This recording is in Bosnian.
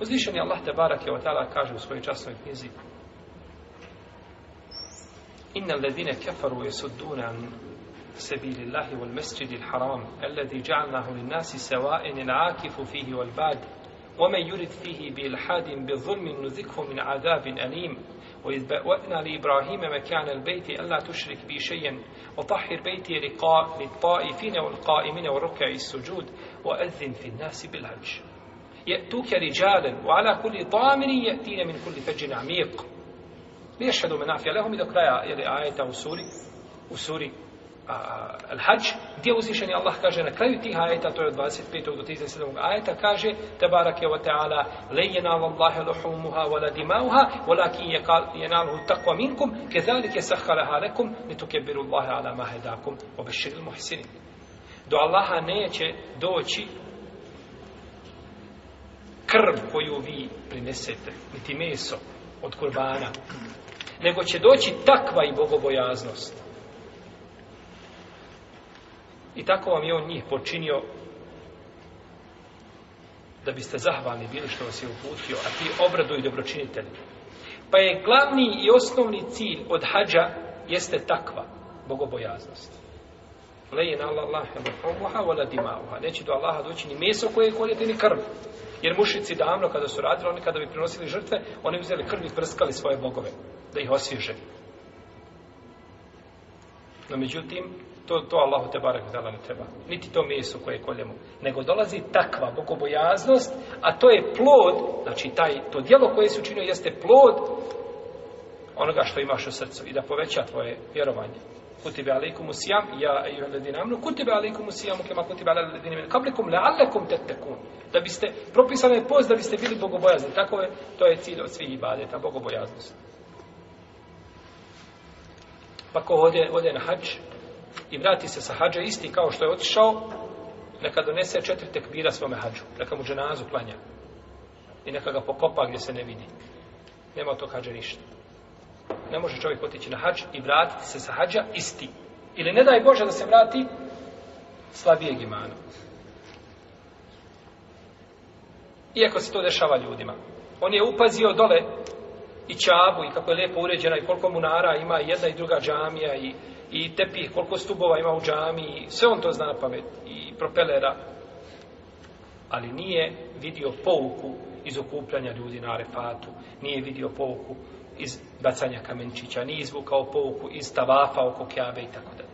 Uzvišen je Allah Tebarak je ta'ala kaže u svojoj časnoj knjizi Inna alladhina kafaru yasudduna an سبيل الله والمسجد الحرام الذي جعلناه للناس سواء العاكف فيه والباد ومن يرد فيه بإلحاد بظلم نذقه من عذاب أليم وإذ بأوأنا لإبراهيم مكان البيت ألا تشرك بي شيئا وطهر بيتي لقاء للطائفين والقائمين والركع السجود وأذن في الناس بالهج يأتوك رجالا وعلى كل ضامر يأتين من كل فج عميق ليشهدوا منافع لهم إذا كلا آية وسوري وسوري Al-Hajj, gdje uzvišeni Allah kaže na kraju tih ajeta, to je od 25. do 37. ajeta, kaže Tebarak je wa ta'ala lejena vallahe luhumuha wala dimauha walakin jenaluhu taqwa minkum kezalike sahhalaha lekum litukebiru Allahe ala mahedakum obeširil muhsinin. Do Allaha neće doći krv koju vi prinesete, niti meso od kurbana, nego će doći takva i bogobojaznost I tako vam je on njih počinio da biste zahvalni bili što vas je uputio, a ti obradu i dobročinitelji. Pa je glavni i osnovni cilj od hađa jeste takva bogobojaznost. Lejen Allah, Allah, Allah, Allah, dimauha. Neće do Allaha doći ni meso koje koljete, ni krv. Jer mušici davno, kada su radili, oni kada bi prinosili žrtve, oni uzeli krv i prskali svoje bogove, da ih osvježe. No, međutim, to, to Allahu te barek dala ne treba. Niti to meso koje koljemo. Nego dolazi takva bogobojaznost, a to je plod, znači taj, to dijelo koje se učinio jeste plod onoga što imaš u srcu i da poveća tvoje vjerovanje. Kutibe alaikum usijam, ja i ledina amnu, kutibe alaikum usijamu, kema kutibe alaikum usijam, kablikum leallekum tetekun. Da biste, propisano je post da biste bili bogobojazni. Tako je, to je cilj od svih ibadeta, bogobojaznost. Pa ko ode, ode na hađ, i vrati se sa hađa isti kao što je otišao, neka donese četiri tekbira svome hađu, neka mu dženazu klanja i neka ga pokopa gdje se ne vidi. Nema to hađa ništa. Ne može čovjek otići na hađ i vratiti se sa hađa isti. Ili ne daj Bože da se vrati slabijeg imana. Iako se to dešava ljudima. On je upazio dole i čabu i kako je lijepo uređena i koliko munara ima jedna i druga džamija i i tepih, koliko stubova ima u džami, sve on to zna na pamet, i propelera. Ali nije vidio pouku iz okupljanja ljudi na arefatu, nije vidio pouku iz bacanja kamenčića, nije izvukao pouku iz tavafa oko kjabe i tako da.